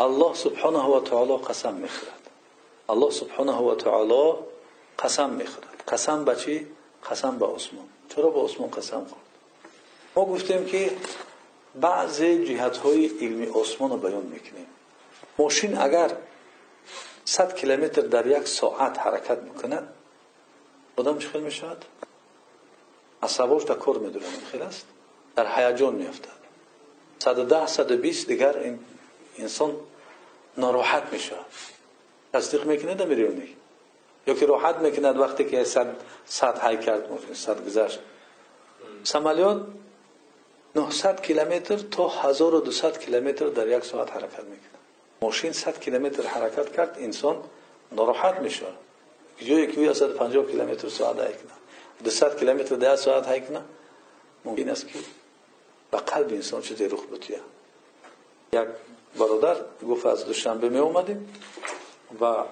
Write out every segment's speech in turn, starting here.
و تعالی قسم می‌خورد. الله سبحانه و تعالی قسم می‌خورد. قسم به چی؟ قسم به عثمان چرا به عثمان قسم خورد؟ ما گفتیم که بعض جهت های علمی عثمان رو بیان می‌کنیم. ماشین اگر 100 کیلومتر در یک ساعت حرکت می‌کنه آدم چخیل می‌شود؟ عصباش در کار می‌دونه خیلی است؟ در هیجان میافتد. 110 120 دیگر این انسان ناراحت میشه. تصدیق می‌کنه در میریونی یا که راحت می‌کند وقتی که صد صد های کرد ممکن صد گذشت. سمالیات 900 کیلومتر تا 1200 کیلومتر در یک ساعت حرکت می‌کنه ماشین 100 کیلومتر حرکت کرد انسان ناراحت میشه. جایی که 150 کیلومتر ساعت های کنه. 200 کیلومتر در ساعت های کنه ممکن است که به قلب انسان چیزی رخ بتویه یک برادر گفت از دوشنبه می اومدیم و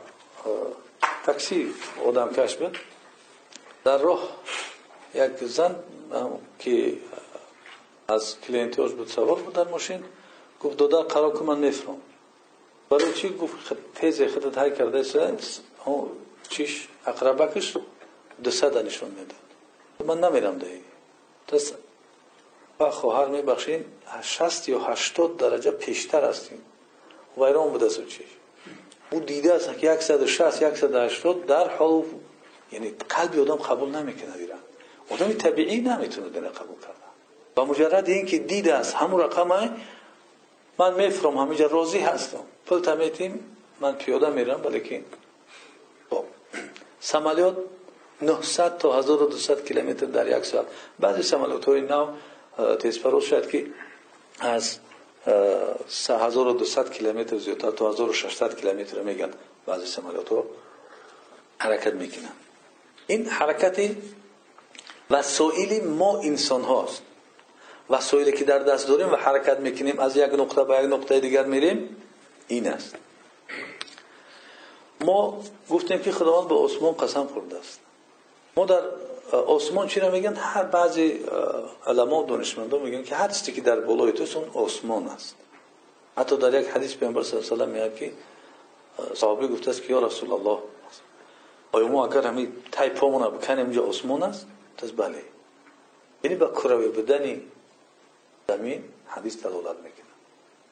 تاکسی آدم کش بود در راه یک زن که از کلینتیاش بود سوار بود در ماشین گفت دادر قرار که من میفرم برای چی؟ گفت تیز خودت های کرده چیش؟ اقربکش؟ دو نشون می‌داد. من نمیرم دهی و خواهر میبخشین 60 یا 80 درجه پیشتر هستیم. ویران بوده سو چیش او دیده است که 160 180 در حال یعنی قلب آدم قبول نمی‌کنه دیرن آدم طبیعی نمی‌تونه دل قبول کردن با مجرد اینکه دیده است همون رقم من میفرم همینجا راضی هستم. پل تمیتیم من پیاده میرم ولی خب. سمالیات 900 تا 1200 کیلومتر در یک ساعت. بعضی سمالیات های نو تیز پروز شد که از 1200 کیلومتر زیادتر تا 1600 کیلومتر میگن بعضی سمالیات حرکت می‌کنن. این حرکت وسایل ما انسان هاست وسایلی که در دست داریم و حرکت می‌کنیم از یک نقطه به یک نقطه دیگر میریم این است. ما گفتیم که خداوند به عثمان قسم خورده عثمان چی را میگن؟ هر بعضی علما و دانشمندان میگن که هر چیزی که در بالای توست اون عثمان است. حتی در یک حدیث پیامبر صلی الله علیه و میاد که صحابی گفته است که یا رسول الله آیا ما اگر همین تای پامون بکنیم اینجا عثمان است؟ تز بله. یعنی با کروی بدنی زمین حدیث دلالت می‌کنه.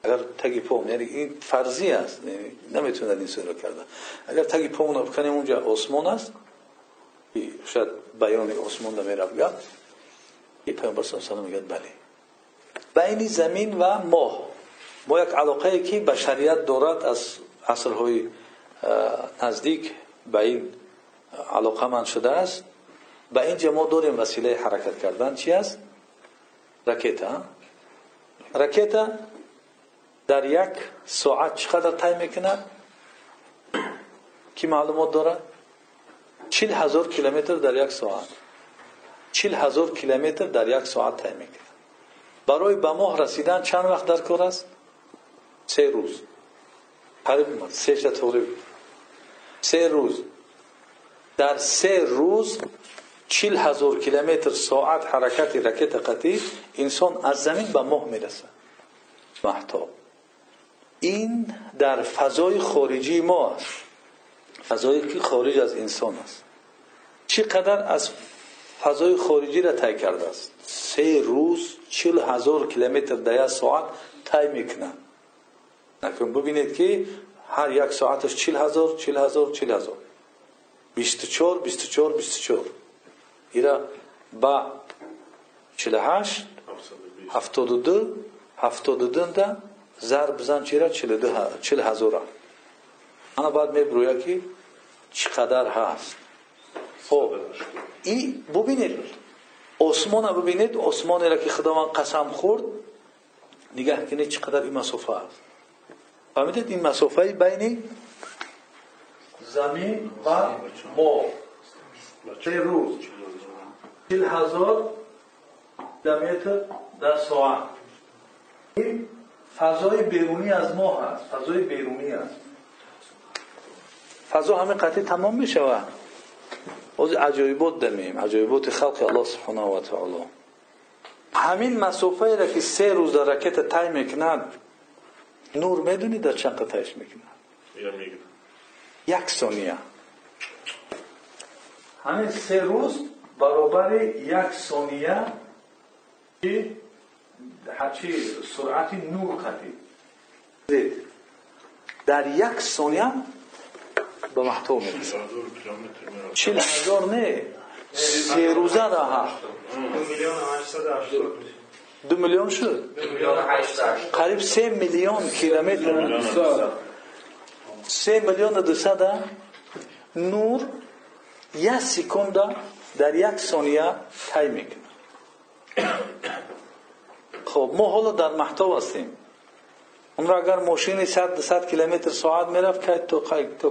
اگر تگی پام یعنی این فرضی است یعنی این رو کرده اگر تگی پامون بکنیم اونجا عثمان است شاید بیان عثمان رو می‌رفت گفت پیامبر صلی الله علیه میگه بله بین زمین و ماه ما یک علاقه که بشریت دارد از عصرهای نزدیک به این علاقه من شده است به اینجا ما داریم وسیله حرکت کردن چی است؟ راکت راکت در یک ساعت چقدر طی می‌کنه؟ کی معلومات داره؟ چیل هزار کیلومتر در یک ساعت. چیل هزار کیلومتر در یک ساعت طی می‌کنه برای به ماه رسیدن چند وقت در کار است؟ سه روز. قریب سه شطوری سه روز. در سه روز چیل هزار کیلومتر ساعت حرکت رکت قطعی انسان از زمین به ماه می‌رسه. محتاب. این در فضای خارجی ما است. فضایی که خارج از انسان است. چقدر از فضای خارجی را طی کرده است. سه روز چیل هزار کیلومتر در ساعت طی می‌کنه. نکن ببینید که هر یک ساعتش چیل هزار چیل هزار چیل هزار. بیست چور بیست چور بیست چور ایرا با چیل هشت هفتاد و دو هفتاد و دو ده ضرب بزن چیرا چیل, دو چیل هزار. انا بعد میبرویا که چقدر هست خب این ببینید عثمان ببینید عثمان را که خداوند قسم خورد نگاه کنید چقدر این مسافه است فهمیدید این مسافه بین زمین و ما سه روز چل هزار کیلومتر در ساعت این فضای بیرونی از ما هست فضای بیرونی است فضا همه قطعی تمام می شود از عجایبات دمیم عجایبات خلق الله سبحانه و تعالی. همین مسافه را که سه روز در رکت تای می‌کند نور می‌دونی در چند قطعش می‌کنه یک ثانیه. همین سه روز برابر یک ثانیه که هرچی سرعت نور قطعی. در یک ثانیه به محتوم چیل هزار نه. سه روزه راه دو میلیون شد. قریب سه میلیون کیلومتر. سه میلیون دوصد نور یک سکند در یک ثانیه طی می‌کنه. خب ما حالا در محتوا هستیم. اون اگر ماشینی 100 200 کیلومتر ساعت می‌رفت که تو تو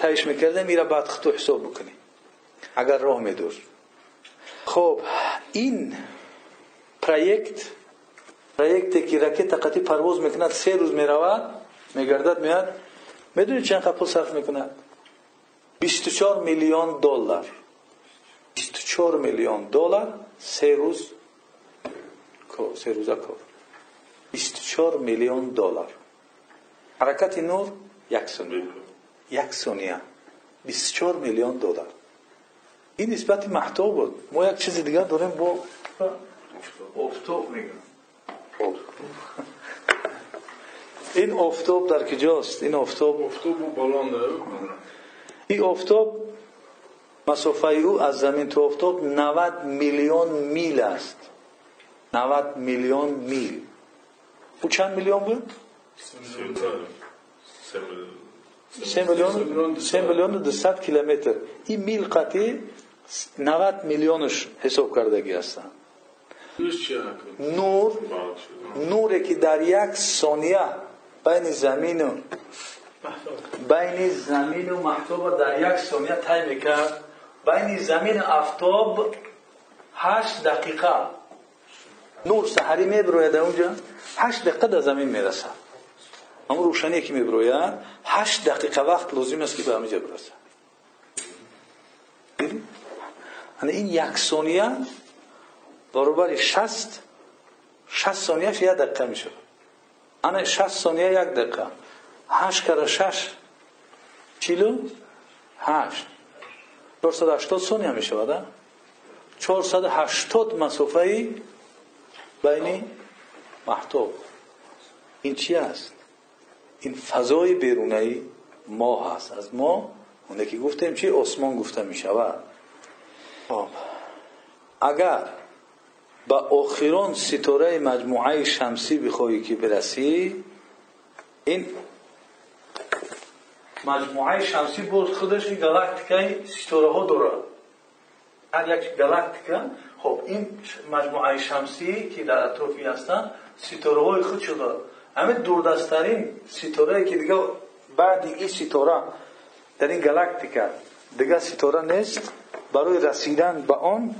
تایش می‌کرده میره بعد تو حساب بکنی اگر راه میدور خب این پروژه پروژه که راکت قطی پرواز می‌کند سه روز می‌رود میگردد میاد. می‌دونی چند پول صرف می‌کند؟ 24 میلیون دلار. 24 میلیون دلار سه روز. سه روزه کار. 24 میلیون دلار. حرکت نور یک ثانیه. یک ثانیه. 24 میلیون دلار. این نسبت محتوب بود. ما یک چیز دیگر داریم با افتاب میگم. این افتاب در کجاست؟ این افتاب افتاب بالان این افتاب مسافه او از زمین تو افتاب 90 میلیون میل است. 90 میلیون میل. چند میلیون بود؟ سه میلیون سه میلیون دو ست کیلومتر این میل قطعی 90 میلیونش حساب کردگی هستن نور نوری که در یک ثانیه بین زمین و بین زمین و محتوب در یک ثانیه طی می‌کرد بین زمین افتاب هشت دقیقه نور سحری میبروید اونجا؟ هشت دقیقه در زمین می‌رسه اما روشنی که میبروید هشت دقیقه وقت لازم است که به همینجا برسه این یک ثانیه برابر شست شست ثانیه یک دقیقه میشه انا شست ثانیه یک دقیقه. هشت کرده شش. چیلو؟ هشت. چهارصد هشتاد ثانیه میشه بده چهارصد هشتاد مسافه بینی محتوب این چی است این فضای بیرونی ما هست. از ما اونه که گفتیم چی؟ آسمان گفته می شود خب. اگر با آخران ستاره مجموعه شمسی بخواهی که برسی این مجموعه شمسی بود خودش گالاکتیکای ستاره ها داره. هر یک گالاکتیکا خب این مجموعه شمسی که در اطرافی هستن ستاره های خود شده. همه دوردستترین ستاره که دیگه بعد این ستاره در این گالاکتیکا دیگه ستاره نیست. برای رسیدن به آن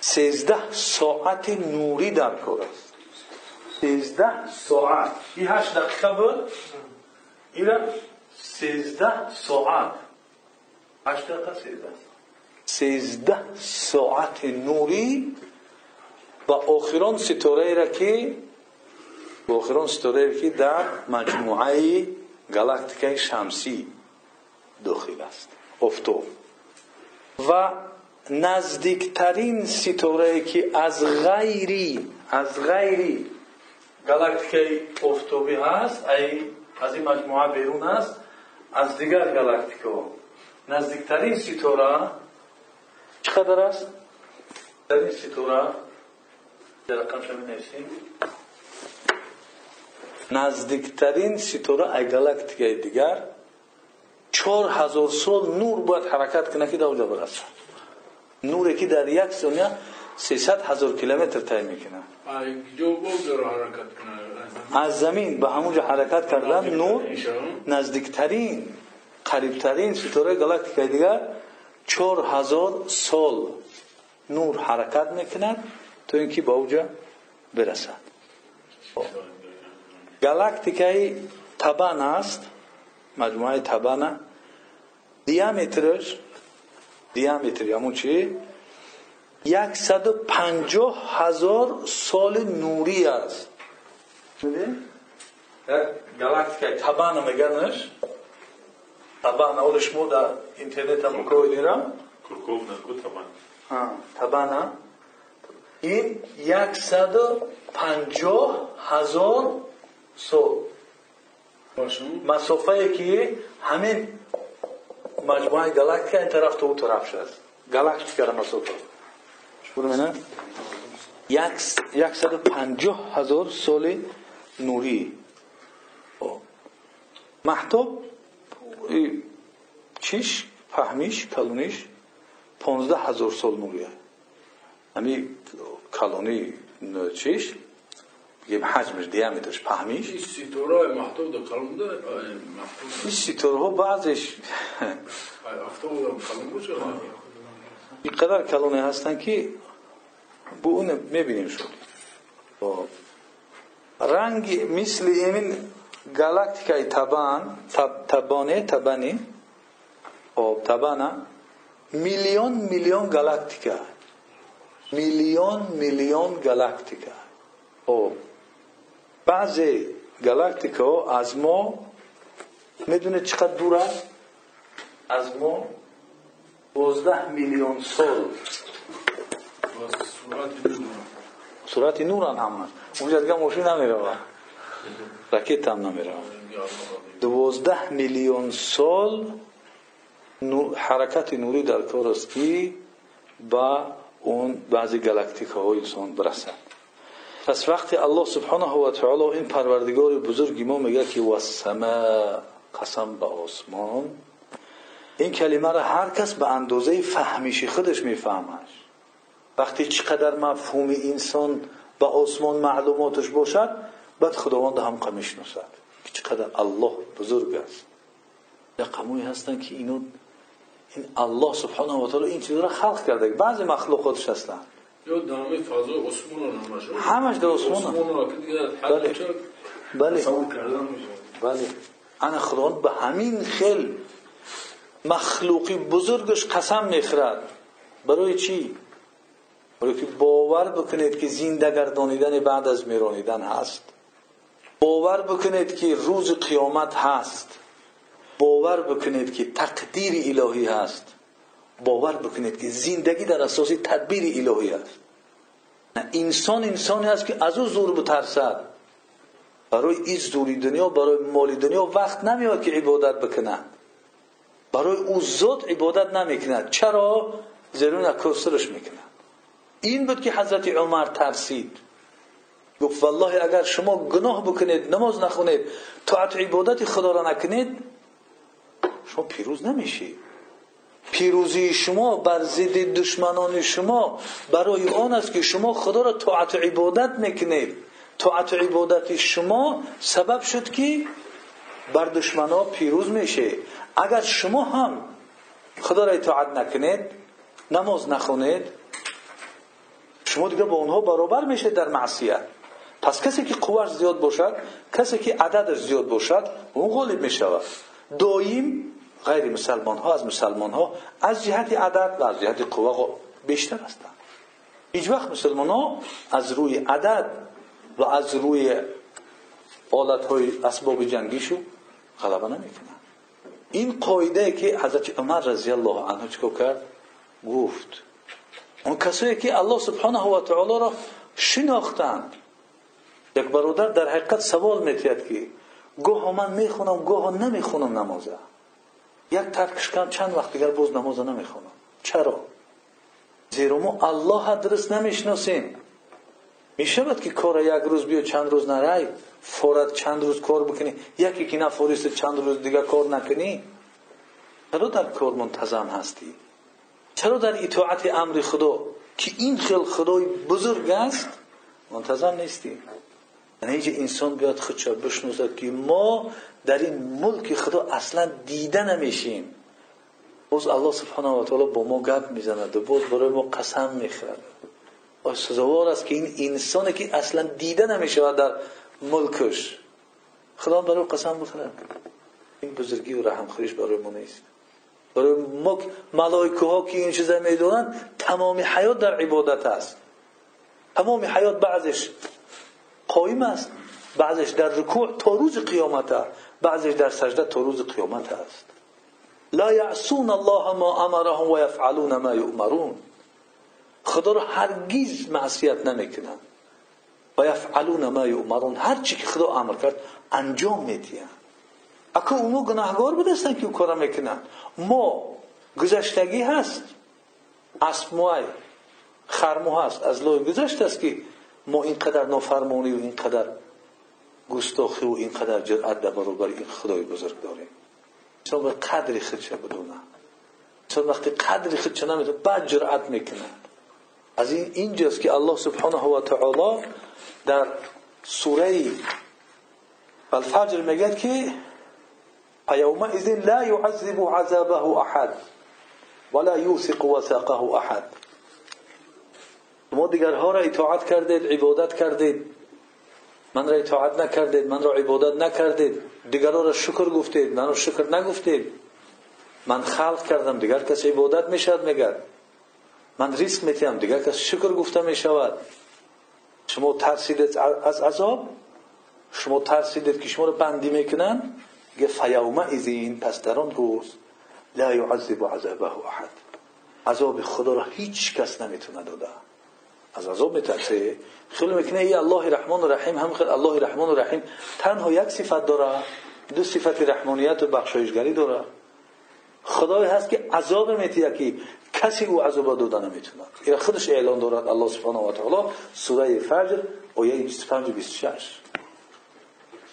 سیزده ساعت نوری در کار است. سیزده ساعت. این هشت دقیقه بود. این سیزده ساعت. هشت دقیقه سیزده. سیزده ساعت نوری و آخران ستاره را که آخران ستاره که در مجموعه گالاکتیکای شمسی داخل است افتو و نزدیکترین ستاره که از غیری از غیری گالاکتیکای افتوبی هست ای از این مجموعه بیرون است از دیگر گالاکتیکا نزدیکترین ستاره چقدر است؟ در این ستاره در رقم شما نویسیم نزدیکترین ستاره ای گالاکتیکای دیگر. چهار هزار سال نور باید حرکت کنه که در اونجا برسه. نوری که در یک ثانیه 300 هزار کیلومتر طی می‌کنه. از زمین به همونجا حرکت کردن نور نزدیکترین قریبترین ستاره گالاکتیکای دیگر. چهار هزار سال نور حرکت میکند تو اینکه به اوجا برسد گالاکتیکای تبان است مجموعه تبانه دیامترش دیامتر همون چی یکصد و پنجاه هزار سال نوری است галактика табана меганаш табана олиш мо дар интернет ам коидира табана ин яксаду панҷоҳ ҳазор сол масофае ки ҳамин маҷмӯаи галактика ин тараф то у тараф шуд галактикара масофа яксаду панҷоҳ ҳазор соли нурӣ маҳтоб чиш фаҳмиш калониш понздаҳ ҳазор сол нурӣ ҳами калони чиш бигем ҳаҷмиш диаметрш паҳмиш ин ситораҳо баъзеш ин қадар калоне ҳастанд ки бо он мебинем шуд گالاکتیکای taban, tab, tabane, tabani, خب تبنا میلیون میلیون گالاکتیکا میلیون میلیون گالاکتیکا خب بعضی گالاکتیکا از ما می‌دونه چقدر دوره از ما 12 میلیون سال سرعت صورت نورن همه اونجا دیگه ماشین نمیره رکت هم نمیرم. دوازده میلیون سال حرکت نوری در کار است اون بعضی گلکتیک های انسان برسد پس وقتی الله سبحانه و تعالی این پروردگار بزرگی ما میگه که وسمه قسم به آسمان این کلمه را هر کس به اندازه فهمیشی خودش میفهمش. وقتی چقدر مفهوم انسان به آسمان معلوماتش باشد بعد خداوند هم قمیش نسد که چقدر الله بزرگ است. قموی هستن که اینو این الله سبحانه و تعالی این چیز را خلق کرده. بعضی مخلوقاتش هستند همش. در عثمان. بله. بله. بله. انا خداوند به همین خیل مخلوقی بزرگش قسم می‌خورد برای چی؟ برای که باور بکنید که زنده گردانیدن بعد از میرانیدن هست. باور بکنید که روز قیامت هست. باور بکنید که تقدیر الهی هست. باور بکنید که زندگی در اساس تدبیر الهی است انسان انسانی است که از او زور بترسد. برای این زوری دنیا برای مالی دنیا وقت نمیاد که عبادت بکند برای او ذات عبادت نمی‌کند چرا؟ زیرا نکوسترش می‌کند این بود که حضرت عمر ترسید. گفت والله اگر شما گناه بکنید نماز نخونید طاعت عبادت خدا را نکنید شما پیروز نمیشید پیروزی شما بر ضد دشمنان شما برای آن است که شما خدا را طاعت عبادت می‌کنید. طاعت عبادت شما سبب شد که بر دشمنان پیروز میشه اگر شما هم خدا را اطاعت نکنید نماز نخونید شما دیگه با اونها برابر میشه در معصیت. پس کسی که قوش زیاد باشد کسی که عددش زیاد باشد اون غالب می‌شود. دایم غیر مسلمان ها از مسلمان ها از جهت عدد و از جهت قوه بیشتر هستند. هیچ وقت مسلمان ها از روی عدد و از روی آلت های اسباب جنگیشو غلبه نمی‌کنن این قاعده که حضرت عمر رضی الله عنه چکو کرد؟ گفت. اون کسایی که الله سبحانه و تعالی را شناختند یک برادر در حقیقت سوال میتید که گاه من می‌خونم گاه نمی‌خونم نمازه یک ترکش کن چند وقت دیگر باز نماز نمی‌خونم چرا زیرا ما الله درست نمی‌شناسیم می‌شود که کار یک روز بیا چند روز نرای فورت چند روز کار بکنی یکی که نفورست چند روز دیگر کار نکنی چرا در کار منتظم هستی چرا در اطاعت امر خدا که این خیل خدای بزرگ است منتظم نیستی یعنی انسان بیاد خودشا بشنوزد که ما در این ملک خدا اصلا دیده نمیشیم. باز الله سبحانه و تعالی با ما گپ می‌زند و باز برای ما قسم می‌خورد. سزاوار است که این انسانی که اصلا دیده نمی‌شود در ملکش. خدا برای قسم بخورد این بزرگی و رحم خوریش برای ما نیست. برای ما ملائکه ها که این چیزا می‌دونن تمام حیات در عبادت است. تمام حیات بعضش قایم است. بعضش در رکوع تا روز قیامت بعضش در سجده تا روز قیامت است. لا یعصون الله ما امرهم و یفعلون ما یؤمرون. خدا رو هرگیز معصیت نمی‌کنن. و یفعلون ما یؤمرون. هر چی که خدا امر کرد انجام میدین. اکو اونو گناهگار بودستن که او کارا می‌کنن. ما گذشتگی هست. اسموهای خرمو هست. از لای گذشت است که ما اینقدر نافرمانی و اینقدر گستاخی و اینقدر جرأت در برابر این خدای بزرگ داریم. چون به قدر خودش بدونه؟ چون وقتی قدر خودش نمیده بعد جرأت می‌کنن از این اینجاست که الله سبحانه و تعالی در سوره الفجر میگه که فيومئذ لا يعذب عذابه احد ولا يوثق وثاقه احد. شما دیگرها را اطاعت کردید عبادت کردید. من را اطاعت نکردید من را عبادت نکردید. دیگرها را شکر گفتید من را شکر نگفتید. من خلق کردم دیگر کس عبادت می‌شد میگه من ریسک میتیم دیگر کس شکر گفته می‌شود. شما ترسیدید از عذاب؟ شما ترسیدید که شما رو بندی می‌کنن؟ گه فیومه ازین پس در آن روز لا یعذب عذابه احد. عذاب خدا را هیچ کس نمی‌تونه داده. از عذاب میترسه خیلی می‌کنه ای الله رحمان و رحیم هم خیلی الله رحمان و رحیم تنها یک صفت داره دو صفت رحمانیت و بخشایشگری داره خدای هست که عذاب میتیه که کسی او عذاب داده نمی‌تونه این خودش اعلان دارد الله سبحانه و تعالی سوره فجر آیه 25 و 26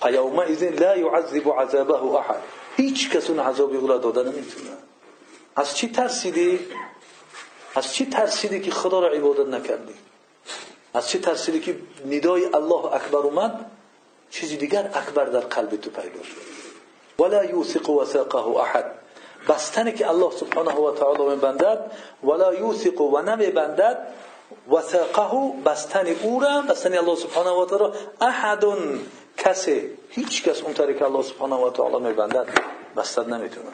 فیومئذ لا یعذب عذابه احد هیچ کس اون عذاب او را داده نمی‌تونه از چی ترسیدی از چی ترسیدی که خدا را عبادت نکردی از ترسیدی که ندای الله اکبر اومد چیزی دیگر اکبر در قلب تو پیدا ولا یوثق وثاقه احد. بستنی که الله سبحانه و تعالی میبندد ولا یوثق و نمیبندد وثاقه بستن او را بستن الله سبحانه و تعالی احد کسی هیچ کس اون که الله سبحانه و تعالی میبندد بستن نمی‌تونه.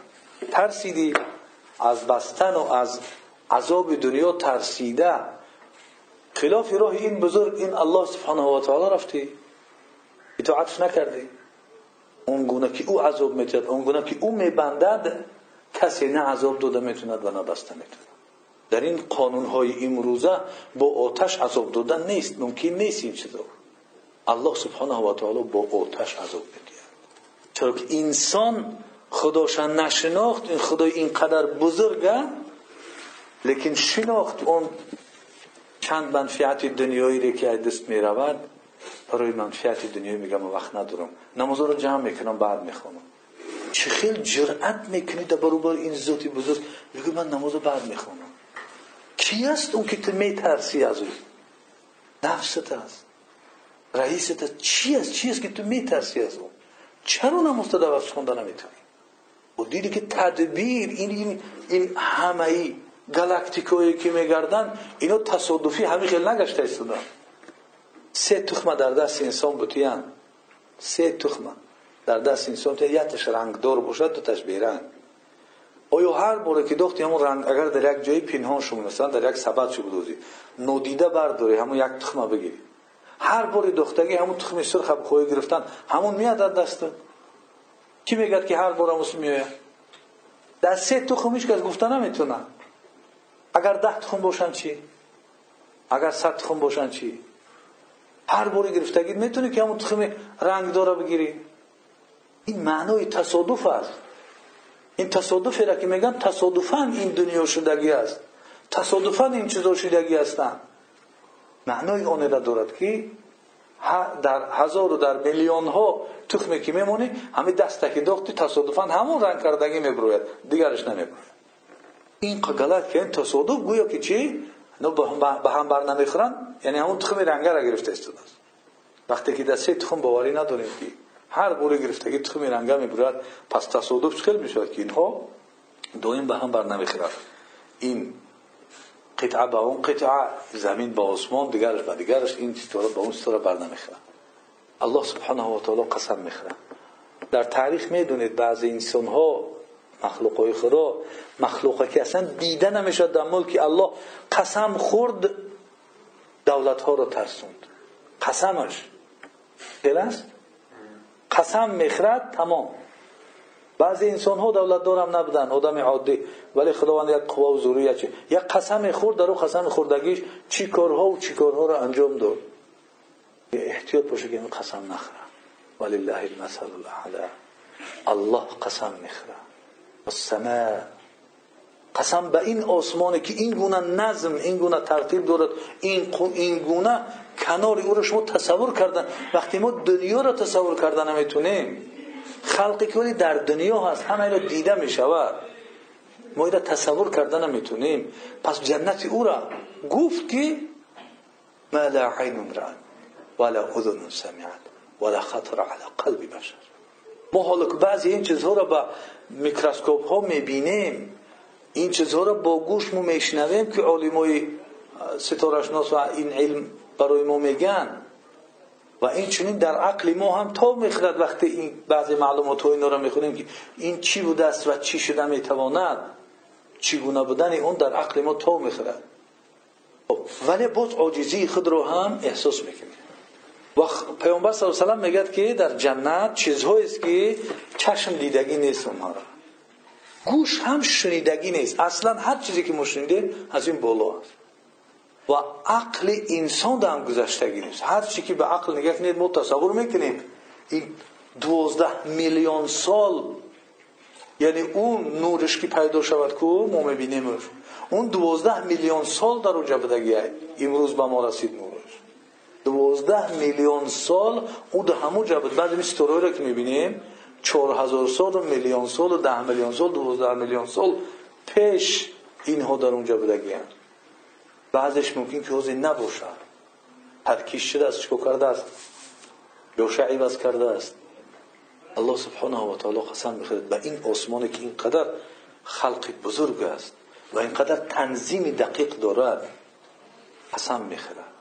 ترسیدی از بستن و از عذاب دنیا ترسیده. خلاف راه این بزرگ این الله سبحانه و تعالی رفتی. اطاعتش نکردی. اون گونه که او عذاب میتد اون گونه که او میبندد کسی نه عذاب داده می‌توند و نه بسته می‌توند در این قانون های امروزه با آتش عذاب دادن نیست ممکن نیست این چیزا. الله سبحانه و تعالی با آتش عذاب می‌دهد چرا که انسان خداشان نشناخت این خدای اینقدر بزرگه لیکن شناخت اون چند منفعت دنیایی که دست می رود برای منفعت دنیایی میگم وقت ندارم. نماز رو جمع می‌کنم بعد می‌خوانم چه خیلی جرأت می‌کنی در برابر این ذاتی بزرگ؟ میگه من نماز بعد می‌خوانم کی است اون که تو میترسی از او؟ نفست است. رئیست است چی است؟ چی است که تو میترسی از اون چرا نماز تو دوست خوندن نمی‌تونی؟ و دیدی که تدبیر این این, این همه ای گالاکتیکایی که میگردن اینو تصادفی همین خیلی نگشته سه تخمه در دست انسان بودیان سه تخمه در دست انسان یتش رنگ دار باشد دوتش بیرنگ آیا هر باره که دختی همون رنگ اگر در یک جایی پینهان شما مثلا در یک سبد شو بدوزی نودیده برداری همون یک تخمه بگیری هر باری دختگی همون تخم سرخ خوی گرفتن همون میاد در دست کی میگد که هر بار همون میاد در سه تخمش که از گفتن نمی‌تونه اگر ده تخم باشن چی؟ اگر صد تخم باشن چی؟ هر باری گرفتگی می‌تونی که همون تخم رنگ داره بگیری. این معنای تصادف است. این تصادفی را که میگن تصادفا این دنیا شدگی است. تصادفا این چیزا شدگی هستند معنای آن را دارد که در هزار و در میلیون ها تخمی که میمونی همین دسته که داختی تصادفا همون رنگ کردگی میبروید دیگرش نمیبروید این غلط که این تصادف گویا که چی؟ به هم بر نمی‌خورن یعنی همون تخم رنگه را گرفته است. وقتی که دسته تخم باوری نداریم که هر بوره گرفتگی تخم رنگه می‌برد پس تصادف خیلی می‌شود که اینها دویم به هم بر نمی‌خورد این قطعه به اون قطعه زمین با آسمان دیگرش به دیگرش این ستاره به اون ستاره بر نمی‌خورد الله سبحانه و تعالی قسم می‌خورد در تاریخ می‌دونید بعضی انسان ها مخلوق های خدا مخلوقه که اصلا دیده نمی‌شد در ملک الله قسم خورد دولت ها رو ترسوند قسمش خیلی است قسم می‌خرد تمام بعضی انسان ها دولت دارم نبودن آدم عادی ولی خداوند یک قوا و زوری چی یک قسم خورد در قسم خوردگیش چی کارها و چی کارها را انجام داد احتیاط باشه که این قسم نخره ولله المثل الاعلى الله قسم می‌خره السماء. قسم به این آسمانی که این گونه نظم این گونه ترتیب دارد این این گونه کنار او را شما تصور کردن. وقتی ما دنیا را تصور کردن نمی‌تونیم. خلقی که در دنیا هست همه را دیده می شود ما را تصور کردن نمی‌تونیم. پس جنت او را گفت که ما لا عین رأت ولا اذن سمعت ولا خطر على قلب بشر. ما حالا بعضی این چیزها را با میکروسکوپ ها می‌بینیم این چیزها را با گوش میشنویم که علمای ستارشناس و این علم برای ما میگن. و این چنین در عقل ما هم تا می‌خرد وقتی این بعضی معلومات ها اینا را می‌خونیم که این چی بوده است و چی شده می‌تواند. چگونه بودن اون در عقل ما تا می‌خرد. خب، ولی باز عاجزی خود رو هم احساس می‌کنیم. و پیامبر صلی الله علیه و میگه که در جنت چیزهایی است که چشم دیدگی نیست اونها را. گوش هم شنیدگی نیست. اصلا هر چیزی که ما شنیدیم از این بالا است. و عقل انسان هم گذشتگی نیست. هر چی که به عقل نگاه کنید ما تصور می‌کنیم. این دوازده میلیون سال یعنی اون نورش که پیدا شود که ما می‌بینیم اون دوازده میلیون سال در اونجا بدگی امروز به ما رسید نورش دوازده میلیون سال او در جا بود بعد این ستورای را که می‌بینیم چهار هزار سال و میلیون سال و ده میلیون سال دوازده میلیون سال پیش اینها در اونجا بدگی بعضش ممکن که حوزی نباشد ترکیش شده است چکو کرده است؟ یا عوض کرده است. الله سبحانه و تعالی قسم می‌خورد به این آسمانی که اینقدر خلق بزرگ است و اینقدر تنظیم دقیق دارد قسم می‌خورد.